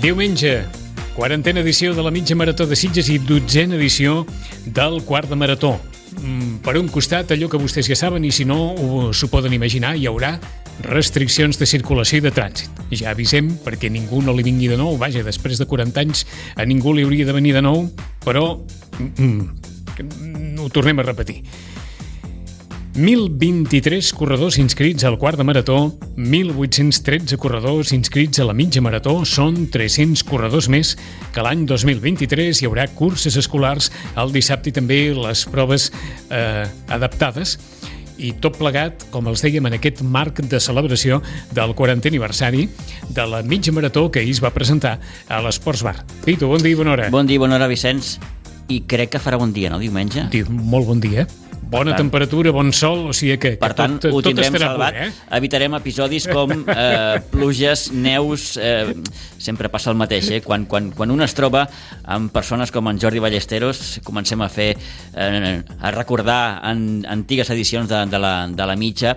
Diumenge, quarantena edició de la mitja marató de Sitges i dotzena edició del quart de marató. Mm, Per un costat, allò que vostès ja saben, i si no ho- s'ho poden imaginar, hi haurà restriccions de circulació i de trànsit. Ja avisem perquè ningú no li vingui de nou. Vaja, després de 40 anys a ningú li hauria de venir de nou, però mm, mm, ho tornem a repetir. 1.023 corredors inscrits al quart de marató, 1.813 corredors inscrits a la mitja marató, són 300 corredors més que l'any 2023 hi haurà curses escolars el dissabte i també les proves eh, adaptades i tot plegat, com els dèiem, en aquest marc de celebració del 40è aniversari de la mitja marató que ahir es va presentar a l'Esports Bar. Pitu, bon dia i bona hora. Bon dia, bona hora, Vicenç. I crec que farà bon dia, no, diumenge? Diu, molt bon dia. Bona tant- temperatura, bon sol, o sigui que, que Per tant, tot, ho tot tindrem estarà salvat. punt, eh? Evitarem episodis com eh, pluges, neus... Eh, sempre passa el mateix, eh? Quan, quan, quan un es troba amb persones com en Jordi Ballesteros, comencem a fer... Eh, a recordar en, antigues edicions de, de, la, de la mitja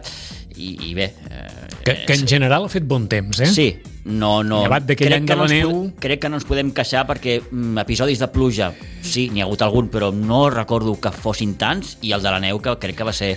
i, i bé... Eh, Que, que en general ha fet bon temps, eh? Sí, no, no... Llevat d'aquell any que de no la ens neu. Crec que no ens podem queixar perquè mm, episodis de pluja, sí, n'hi ha hagut algun, però no recordo que fossin tants, i el de la neu, que crec que va ser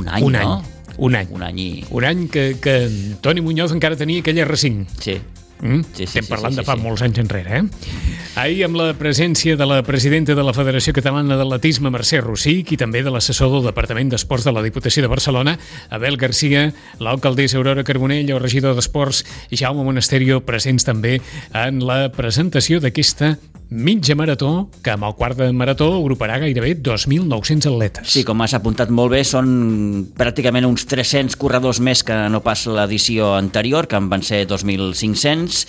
un any, un no? any. Un any. Un any i... Un any que, que Toni Muñoz encara tenia aquell R5. Sí. Mm? Sí, sí, Estem sí, parlant sí, de sí, fa sí. molts anys enrere, eh? Ahir amb la presència de la presidenta de la Federació Catalana d'Atletisme, Mercè Rossic, i també de l'assessor del Departament d'Esports de la Diputació de Barcelona, Abel Garcia, l'alcaldessa Aurora Carbonell, el regidor d'Esports, Jaume Monasterio, presents també en la presentació d'aquesta mitja marató, que amb el quart de marató agruparà gairebé 2.900 atletes. Sí, com has apuntat molt bé, són pràcticament uns 300 corredors més que no pas l'edició anterior, que en van ser 2.500.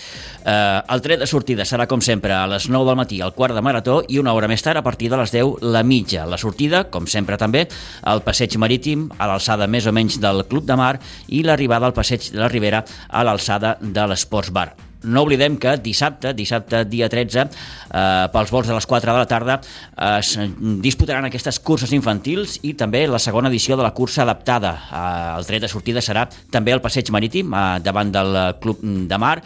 Eh, el tret de sortida serà, com sempre, a les 9 del matí, al quart de marató, i una hora més tard, a partir de les 10, la mitja. La sortida, com sempre també, al passeig marítim, a l'alçada més o menys del Club de Mar, i l'arribada al passeig de la Ribera, a l'alçada de l'Esports Bar. No oblidem que dissabte, dissabte dia 13, eh, pels vols de les 4 de la tarda, eh, es disputaran aquestes curses infantils i també la segona edició de la cursa adaptada. Eh, el tret de sortida serà també al passeig marítim, eh, davant del Club de Mar.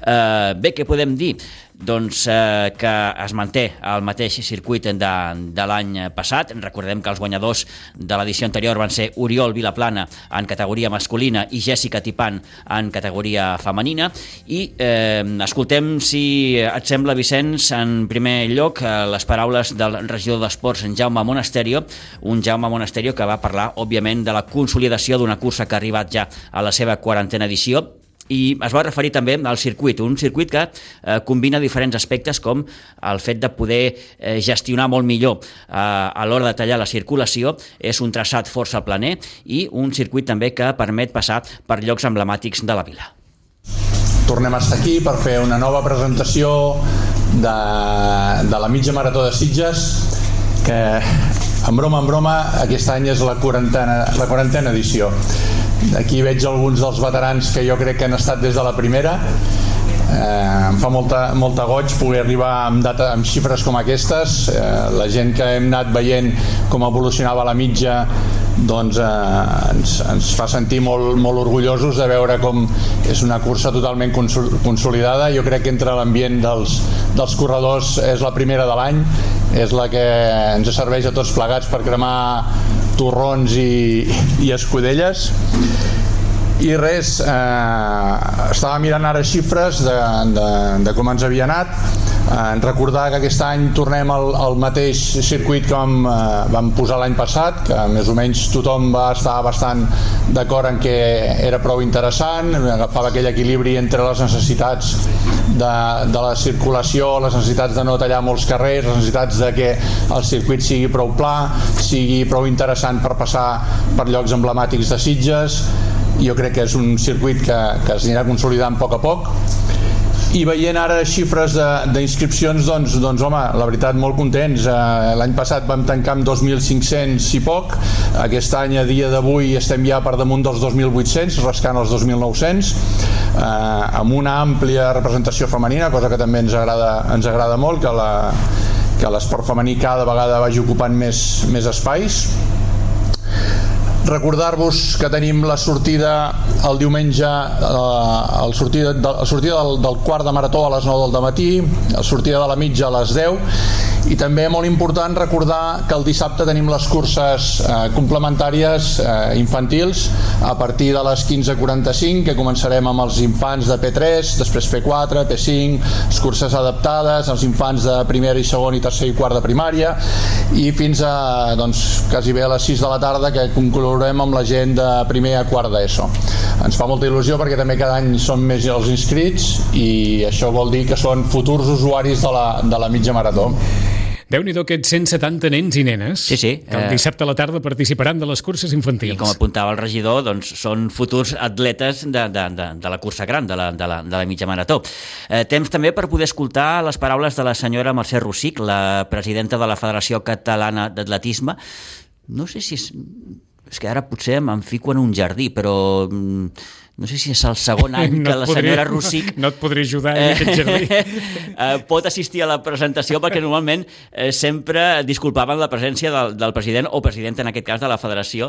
Eh, bé, què podem dir? Doncs eh, que es manté el mateix circuit de, de l'any passat. Recordem que els guanyadors de l'edició anterior van ser Oriol Vilaplana en categoria masculina i Jessica Tipan en categoria femenina. I eh, escoltem, si et sembla, Vicenç, en primer lloc, eh, les paraules del regidor d'Esports, en Jaume Monasterio, un Jaume Monasterio que va parlar, òbviament, de la consolidació d'una cursa que ha arribat ja a la seva quarantena edició, i es va referir també al circuit, un circuit que eh, combina diferents aspectes com el fet de poder eh, gestionar molt millor eh, a l'hora de tallar la circulació, és un traçat força planer i un circuit també que permet passar per llocs emblemàtics de la vila. tornem a estar aquí per fer una nova presentació de, de la mitja marató de Sitges que en broma en broma aquest any és la quarantena, la quarantena edició aquí veig alguns dels veterans que jo crec que han estat des de la primera. Eh, em fa molta, molta goig poder arribar amb, data, amb xifres com aquestes. Eh, la gent que hem anat veient com evolucionava la mitja doncs eh, ens, ens fa sentir molt, molt orgullosos de veure com és una cursa totalment consol- consolidada. Jo crec que entre l'ambient dels, dels corredors és la primera de l'any. És la que ens serveix a tots plegats per cremar torrons i, i escudelles i res, eh, estava mirant ara xifres de, de, de com ens havia anat. Eh, recordar que aquest any tornem al, al mateix circuit que vam, eh, vam posar l'any passat que més o menys tothom va estar bastant d'acord en que era prou interessant agafava aquell equilibri entre les necessitats de, de la circulació, les necessitats de no tallar molts carrers, les necessitats de que el circuit sigui prou pla, sigui prou interessant per passar per llocs emblemàtics de Sitges jo crec que és un circuit que, que es anirà consolidant a poc a poc. I veient ara xifres d'inscripcions doncs, doncs home, la veritat molt contents. Eh, l'any passat vam tancar amb 2.500 i poc, aquest any a dia d'avui estem ja per damunt dels 2.800 rascant els 2.900 eh, amb una àmplia representació femenina, cosa que també ens agrada, ens agrada molt que la que l'esport femení cada vegada vagi ocupant més, més espais recordar-vos que tenim la sortida el diumenge eh, el sortida, de, la sortida del, del quart de marató a les 9 del matí la sortida de la mitja a les 10 i també molt important recordar que el dissabte tenim les curses eh, complementàries eh, infantils a partir de les 15.45 que començarem amb els infants de P3 després P4, P5 les curses adaptades als infants de primera i segon i tercer i quart de primària i fins a doncs, quasi bé a les 6 de la tarda que conclourem amb la gent de primer a quart d'ESO. Ens fa molta il·lusió perquè també cada any són més els inscrits i això vol dir que són futurs usuaris de la, de la mitja marató déu nhi aquests 170 nens i nenes sí, sí, que el eh, dissabte a la tarda participaran de les curses infantils. I com apuntava el regidor, doncs, són futurs atletes de, de, de, de la cursa gran, de la, de la, de la mitja marató. Eh, temps també per poder escoltar les paraules de la senyora Mercè Rossic, la presidenta de la Federació Catalana d'Atletisme. No sé si és... És que ara potser em fico en un jardí, però mm, no sé si és el segon any no que la podré, senyora Rossic... No et podré ajudar en aquest jardí. Eh, pot assistir a la presentació perquè normalment eh, sempre disculpaven la presència del, del president o presidenta, en aquest cas, de la federació.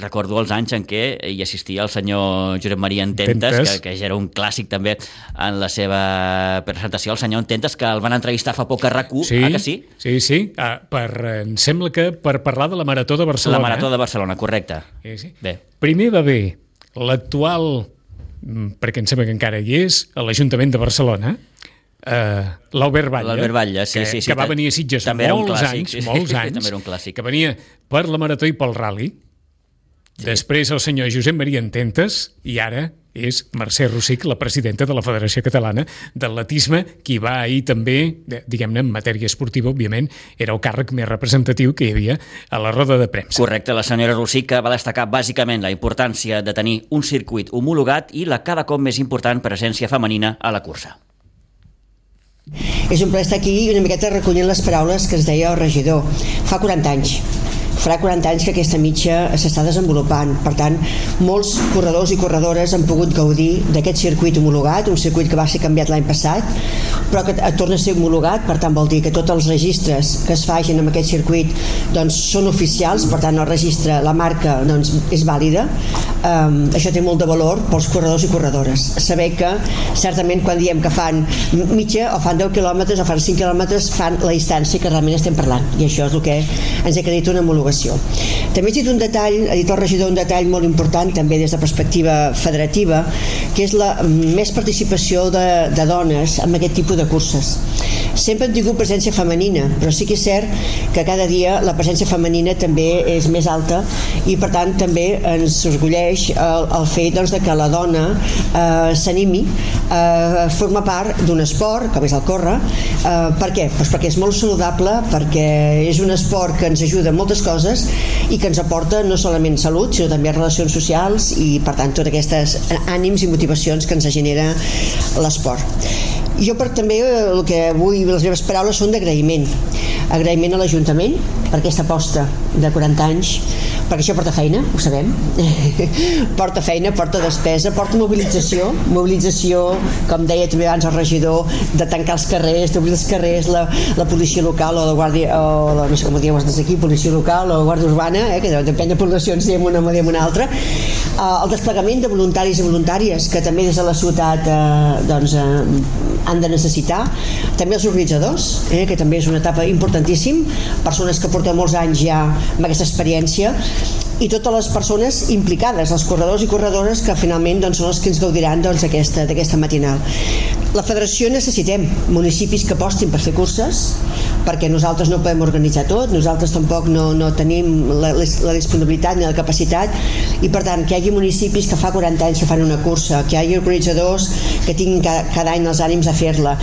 Recordo els anys en què hi assistia el senyor Josep Maria Ententes, que, que ja era un clàssic també en la seva presentació. El senyor Ententes, que el van entrevistar fa poc a rac sí, ah, que sí? Sí, sí. Ah, per, em sembla que per parlar de la Marató de Barcelona. La Marató de Barcelona, correcte. Sí, sí. Bé. Primer va bé l'actual, mm, perquè em sembla que encara hi és, a l'Ajuntament de Barcelona, Uh, l'Albert Batlle, Batlle sí, que, sí, sí, que va venir a Sitges també molts clàssic, anys, sí, molts anys, també era un clàssic. que venia per la Marató i pel Rally, sí. després el senyor Josep Maria Ententes, i ara és Mercè Rossic, la presidenta de la Federació Catalana d'Atletisme, qui va ahir també, diguem-ne, en matèria esportiva, òbviament, era el càrrec més representatiu que hi havia a la roda de premsa. Correcte, la senyora Rossic va destacar bàsicament la importància de tenir un circuit homologat i la cada cop més important presència femenina a la cursa. És un plaer estar aquí una miqueta recollint les paraules que es deia el regidor. Fa 40 anys farà 40 anys que aquesta mitja s'està desenvolupant. Per tant, molts corredors i corredores han pogut gaudir d'aquest circuit homologat, un circuit que va ser canviat l'any passat, però que torna a ser homologat, per tant vol dir que tots els registres que es facin amb aquest circuit doncs, són oficials, per tant el registre, la marca doncs, és vàlida. Um, això té molt de valor pels corredors i corredores. Saber que certament quan diem que fan mitja o fan 10 quilòmetres o fan 5 quilòmetres fan la distància que realment estem parlant i això és el que ens acredita una homologació. També ha dit un detall, ha dit el regidor un detall molt important també des de perspectiva federativa, que és la més participació de, de dones en aquest tipus de curses. Sempre hem tingut presència femenina, però sí que és cert que cada dia la presència femenina també és més alta i per tant també ens orgulleix el, el fet doncs, de que la dona eh, s'animi a formar part d'un esport, com és el córrer, eh, per què? Pues perquè és molt saludable, perquè és un esport que ens ajuda en moltes coses i que ens aporta no solament salut, sinó també relacions socials i per tant totes aquestes ànims i motivacions que ens genera l'esport. Jo per també el que vull, les meves paraules són d'agraïment. Agraïment a l'Ajuntament per aquesta aposta de 40 anys perquè això porta feina, ho sabem. Porta feina, porta despesa porta mobilització, mobilització com deia també abans el regidor de tancar els carrers, d'obrir els carrers la, la policia local o la guàrdia o la, no sé com ho dieu des d'aquí, policia local o guàrdia urbana, eh, que depèn de poblacions diem una o diem una altra. Uh, el desplegament de voluntaris i voluntàries que també des de la ciutat uh, doncs, uh, han de necessitar. També els organitzadors, eh, que també és una etapa importantíssim, persones que porten molts anys ja amb aquesta experiència i totes les persones implicades, els corredors i corredores que finalment doncs, són els que ens gaudiran doncs, d'aquesta matinal. La federació necessitem municipis que apostin per fer curses, perquè nosaltres no podem organitzar tot, nosaltres tampoc no, no tenim la, la disponibilitat ni la capacitat, i per tant que hi hagi municipis que fa 40 anys que fan una cursa, que hi hagi organitzadors que tinguin cada, cada any els ànims a fer-la,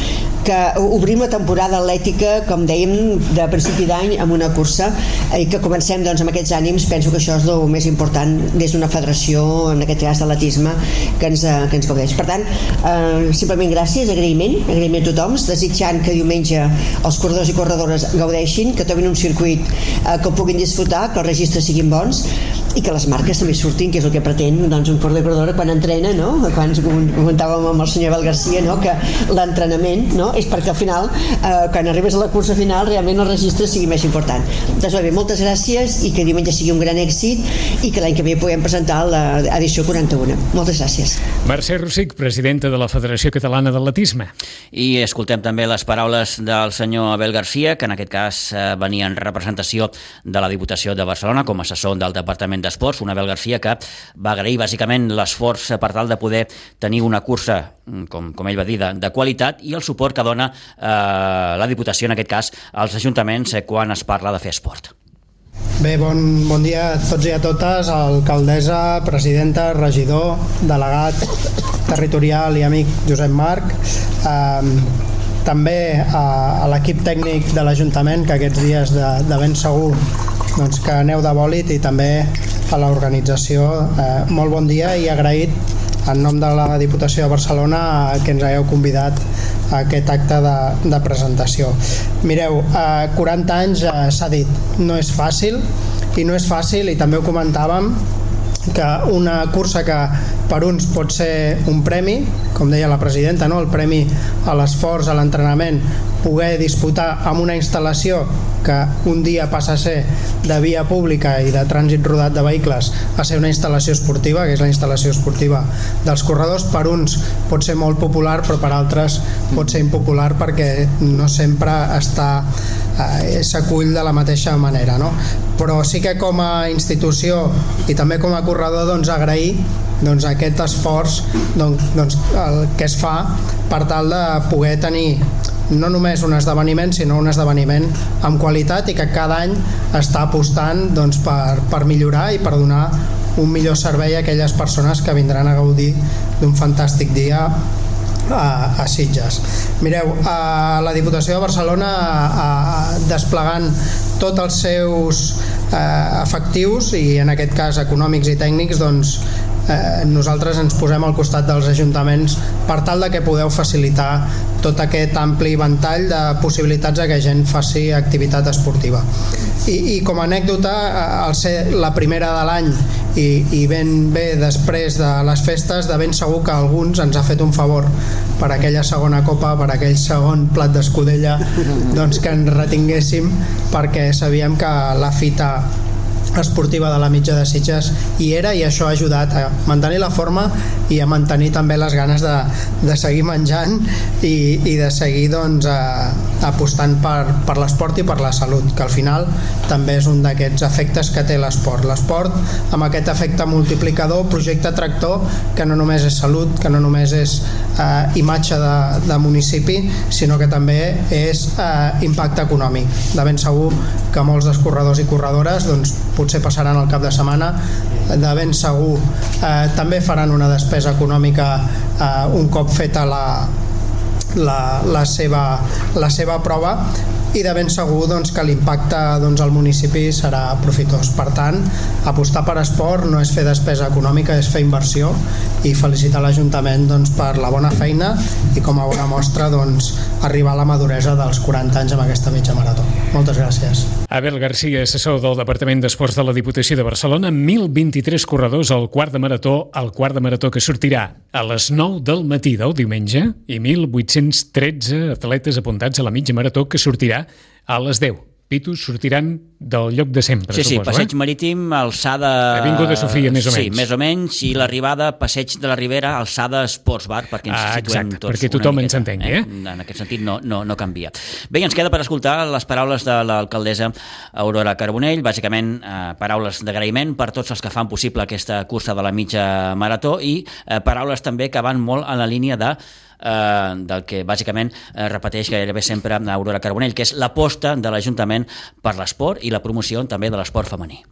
que obrim la temporada atlètica, com dèiem, de principi d'any amb una cursa i que comencem doncs, amb aquests ànims, penso que això és el més important des d'una federació, en aquest cas d'atletisme, que, ens, eh, que ens gaudeix. Per tant, eh, simplement gràcies, agraïment, agraïment a tothom, desitjant que diumenge els corredors i corredores gaudeixin, que trobin un circuit eh, que ho puguin disfrutar, que els registres siguin bons i que les marques també surtin, que és el que pretén doncs, un corredor corredora quan entrena, no? quan comentàvem amb el senyor Abel Garcia, no? que l'entrenament no? és perquè al final, eh, quan arribes a la cursa final, realment el registre sigui més important. Doncs bé, moltes gràcies i que diumenge sigui un gran èxit i que l'any que ve puguem presentar l'edició 41. Moltes gràcies. Mercè Rossic, presidenta de la Federació Catalana d'Atletisme. I escoltem també les paraules del senyor Abel Garcia, que en aquest cas eh, venia en representació de la Diputació de Barcelona com a assessor del Departament d'Esports, un Abel Garcia que va agrair bàsicament l'esforç per tal de poder tenir una cursa, com, com ell va dir, de, de qualitat i el suport que dona eh, la Diputació, en aquest cas, als ajuntaments eh, quan es parla de fer esport. Bé, bon, bon dia a tots i a totes, alcaldessa, presidenta, regidor, delegat territorial i amic Josep Marc. Eh, també a, a l'equip tècnic de l'Ajuntament, que aquests dies de, de ben segur doncs, que aneu de bòlit i també a l'organització. Eh, molt bon dia i agraït en nom de la Diputació de Barcelona que ens hagueu convidat a aquest acte de, de presentació. Mireu, eh, 40 anys eh, s'ha dit, no és fàcil i no és fàcil i també ho comentàvem que una cursa que per uns pot ser un premi, com deia la presidenta, no? el premi a l'esforç, a l'entrenament, poder disputar amb una instal·lació que un dia passa a ser de via pública i de trànsit rodat de vehicles a ser una instal·lació esportiva, que és la instal·lació esportiva dels corredors, per uns pot ser molt popular, però per altres pot ser impopular perquè no sempre està eh, s'acull de la mateixa manera. No? Però sí que com a institució i també com a corredor doncs, agrair doncs, aquest esforç doncs, doncs, el que es fa per tal de poder tenir no només un esdeveniment, sinó un esdeveniment amb qualitat i que cada any està apostant doncs, per, per millorar i per donar un millor servei a aquelles persones que vindran a gaudir d'un fantàstic dia a, a Sitges. Mireu, a la Diputació de Barcelona a, a, desplegant tots els seus eh, efectius i en aquest cas econòmics i tècnics doncs eh, nosaltres ens posem al costat dels ajuntaments per tal de que podeu facilitar tot aquest ampli ventall de possibilitats de que gent faci activitat esportiva. I, i com a anècdota, eh, al ser la primera de l'any i, i ben bé després de les festes, de ben segur que alguns ens ha fet un favor per aquella segona copa, per aquell segon plat d'escudella, doncs que ens retinguéssim perquè sabíem que la fita esportiva de la mitja de Sitges hi era i això ha ajudat a mantenir la forma i a mantenir també les ganes de, de seguir menjant i, i de seguir doncs, a, apostant per, per l'esport i per la salut, que al final també és un d'aquests efectes que té l'esport. L'esport amb aquest efecte multiplicador, projecte tractor, que no només és salut, que no només és eh, imatge de, de municipi, sinó que també és eh, impacte econòmic. De ben segur que molts dels corredors i corredores doncs, potser passaran el cap de setmana de ben segur. Eh, també faran una despesa econòmica eh, un cop feta la, la, la, seva, la seva prova i de ben segur doncs, que l'impacte doncs, al municipi serà profitós. Per tant, apostar per esport no és fer despesa econòmica, és fer inversió i felicitar l'Ajuntament doncs, per la bona feina i com a bona mostra doncs, arribar a la maduresa dels 40 anys amb aquesta mitja marató. Moltes gràcies. Abel Garcia, assessor del Departament d'Esports de la Diputació de Barcelona, 1.023 corredors al quart de marató, el quart de marató que sortirà a les 9 del matí del diumenge i 1.813 atletes apuntats a la mitja marató que sortirà a les 10. Pitos sortiran del lloc de sempre, sí, sí, suposo, passeig eh? marítim, alçada... Avinguda Sofia, més o Sí, menys. més o menys, i l'arribada, passeig de la Ribera, alçada Sports Bar, perquè ens Ah, situem exacte, tots perquè tothom miqueta, ens entengui, eh? En aquest sentit no, no, no canvia. Bé, ens queda per escoltar les paraules de l'alcaldessa Aurora Carbonell, bàsicament eh, paraules d'agraïment per tots els que fan possible aquesta cursa de la mitja marató i eh, paraules també que van molt en la línia de eh, del que bàsicament eh, repeteix gairebé sempre Aurora Carbonell, que és l'aposta de l'Ajuntament per l'esport i la promoció també de l'esport femení.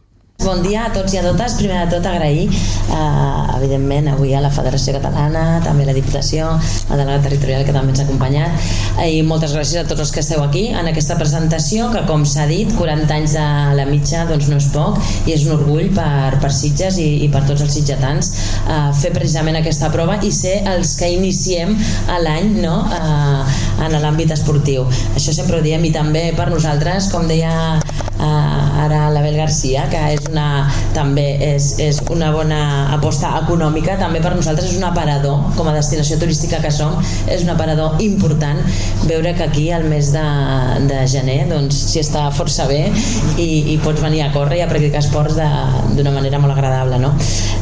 Bon dia a tots i a totes. Primer de tot agrair, eh, evidentment, avui a la Federació Catalana, també a la Diputació, a la delegat territorial que també ens ha acompanyat, eh, i moltes gràcies a tots els que esteu aquí en aquesta presentació, que com s'ha dit, 40 anys de la mitja doncs no és poc, i és un orgull per, per Sitges i, i per tots els sitgetans eh, fer precisament aquesta prova i ser els que iniciem l'any no? eh, en l'àmbit esportiu. Això sempre ho diem i també per nosaltres, com deia eh, ara Garcia, que és una, també és, és una bona aposta econòmica, també per nosaltres és un aparador, com a destinació turística que som, és un aparador important veure que aquí al mes de, de gener doncs s'hi està força bé i, i pots venir a córrer i a practicar esports d'una manera molt agradable no?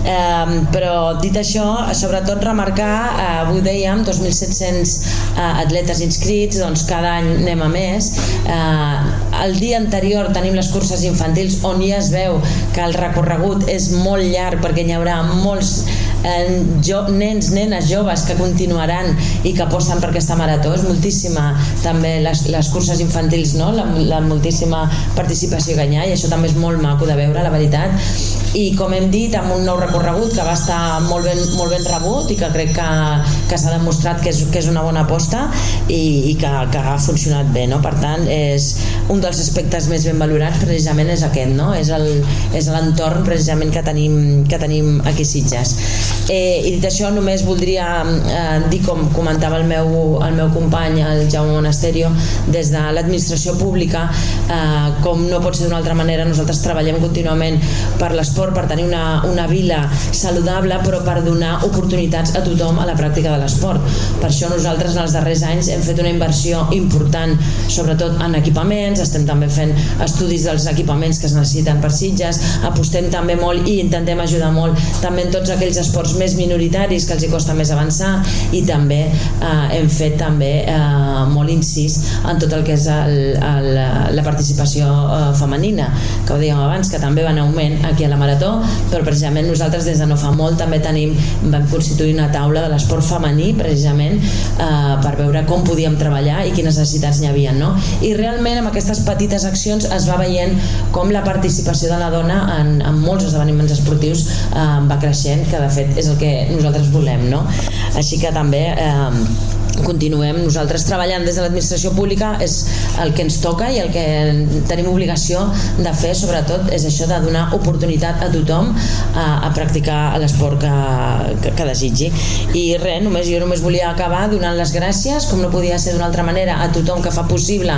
eh, però dit això sobretot remarcar, eh, avui dèiem 2.700 eh, atletes inscrits doncs cada any anem a més eh, el dia anterior tenim les curses infantils on ja es veu que el recorregut és molt llarg perquè hi haurà molts eh, jo, nens, nenes joves que continuaran i que aposten per aquesta marató és moltíssima també les, les curses infantils no? la, la moltíssima participació que hi ha i això també és molt maco de veure la veritat i com hem dit amb un nou recorregut que va estar molt ben, molt ben rebut i que crec que, que s'ha demostrat que és, que és una bona aposta i, i que, que ha funcionat bé no? per tant és un dels aspectes més ben valorats precisament és aquest no? és l'entorn precisament que tenim, que tenim aquí Sitges Eh, I dit això, només voldria eh, dir, com comentava el meu, el meu company, el Jaume Monasterio, des de l'administració pública, eh, com no pot ser d'una altra manera, nosaltres treballem contínuament per l'esport, per tenir una, una vila saludable, però per donar oportunitats a tothom a la pràctica de l'esport. Per això nosaltres en els darrers anys hem fet una inversió important, sobretot en equipaments, estem també fent estudis dels equipaments que es necessiten per Sitges, apostem també molt i intentem ajudar molt també en tots aquells esports més minoritaris que els hi costa més avançar. I també eh, hem fet també eh, molt incís en tot el que és el, el, la participació eh, femenina que ho dèiem abans, que també va en augment aquí a la Marató, però precisament nosaltres des de no fa molt també tenim vam constituir una taula de l'esport femení precisament eh, per veure com podíem treballar i quines necessitats n'hi havia no? i realment amb aquestes petites accions es va veient com la participació de la dona en, en molts esdeveniments esportius eh, va creixent, que de fet és el que nosaltres volem no? així que també eh, continuem. Nosaltres treballant des de l'administració pública és el que ens toca i el que tenim obligació de fer sobretot és això de donar oportunitat a tothom a, a practicar l'esport que, que, que desitgi. I res, només, jo només volia acabar donant les gràcies com no podia ser d'una altra manera a tothom que fa possible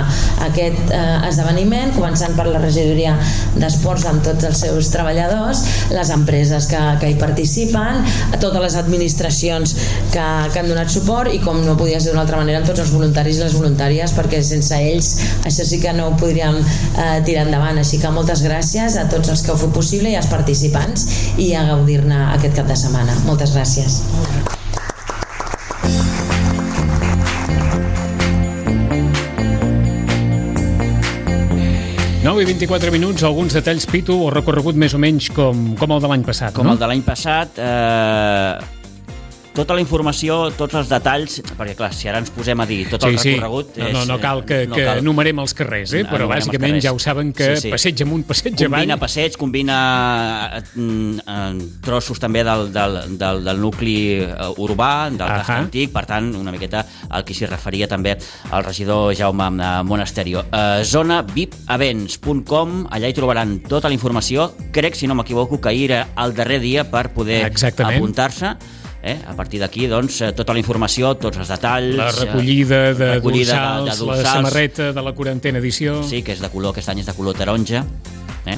aquest eh, esdeveniment començant per la regidoria d'esports amb tots els seus treballadors les empreses que, que hi participen a totes les administracions que, que han donat suport i com no podia ser d'una altra manera amb tots els voluntaris i les voluntàries perquè sense ells això sí que no ho podríem eh, tirar endavant. Així que moltes gràcies a tots els que ho feu possible i als participants i a gaudir-ne aquest cap de setmana. Moltes gràcies. 9 i 24 minuts, alguns detalls, Pitu, o recorregut més o menys com, com el de l'any passat, com no? el de l'any passat, eh, tota la informació, tots els detalls, perquè clar, si ara ens posem a dir tot el sí, recorregut... Sí. No, no, no cal que, no que cal. enumerem els carrers, eh? però bàsicament ja ho saben que sí, sí. passeig amunt, passeig combina avall... Combina passeig, combina mm, trossos també del, del, del, del nucli eh, urbà, del uh -huh. casc antic, per tant, una miqueta al que s'hi referia també el regidor Jaume eh, Monasterio. Uh, zona vipevents.com, allà hi trobaran tota la informació. Crec, si no m'equivoco, que ahir era el darrer dia per poder apuntar-se Eh? A partir d'aquí, doncs, eh, tota la informació, tots els detalls... La recollida de, recollida dorsals, de, de dorsals, la samarreta de la quarantena edició... Sí, que és de color, aquest any és de color taronja, eh?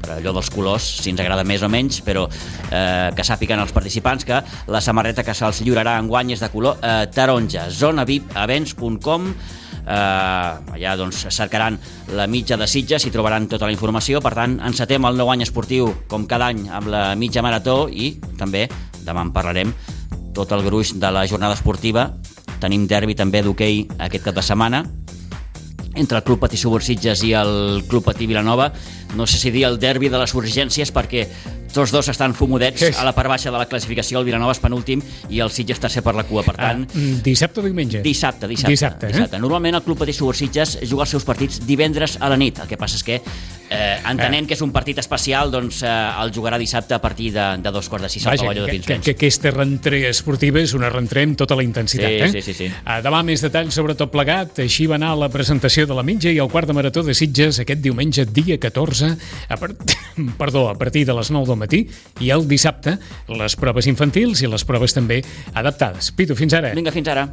per allò dels colors, si ens agrada més o menys, però eh, que sàpiguen els participants que la samarreta que se'ls lliurarà en guany és de color eh, taronja. zonavipevents.com eh, allà doncs, cercaran la mitja de Sitges i trobaran tota la informació. Per tant, encetem el nou any esportiu, com cada any, amb la mitja marató i també demà en parlarem, tot el gruix de la jornada esportiva. Tenim derbi també d'hoquei aquest cap de setmana entre el Club Patí Subursitges i el Club Patí Vilanova. No sé si dir el derbi de les urgències perquè tots dos estan fumudets a la part baixa de la classificació, el Vilanova és penúltim i el Sitges tercer per la cua, per tant... Ah, dissabte o diumenge? Dissabte, dissabte. Dissabte, eh? dissabte. Normalment el Club Patí Subursitges juga els seus partits divendres a la nit, el que passa és que eh, entenent eh. que és un partit especial, doncs eh, el jugarà dissabte a partir de, de dos quarts de sis Vaja, al pavelló de Pinsbens. Que, que aquesta rentrée esportiva és una rentrée amb tota la intensitat, sí, eh? Sí, sí, sí. Uh, demà més detalls sobre tot plegat, així va anar la presentació de la mitja i el quart de marató de Sitges aquest diumenge, dia 14, a, part... Perdó, a partir de les 9 del matí, i el dissabte les proves infantils i les proves també adaptades. Pitu, fins ara. Vinga, fins ara.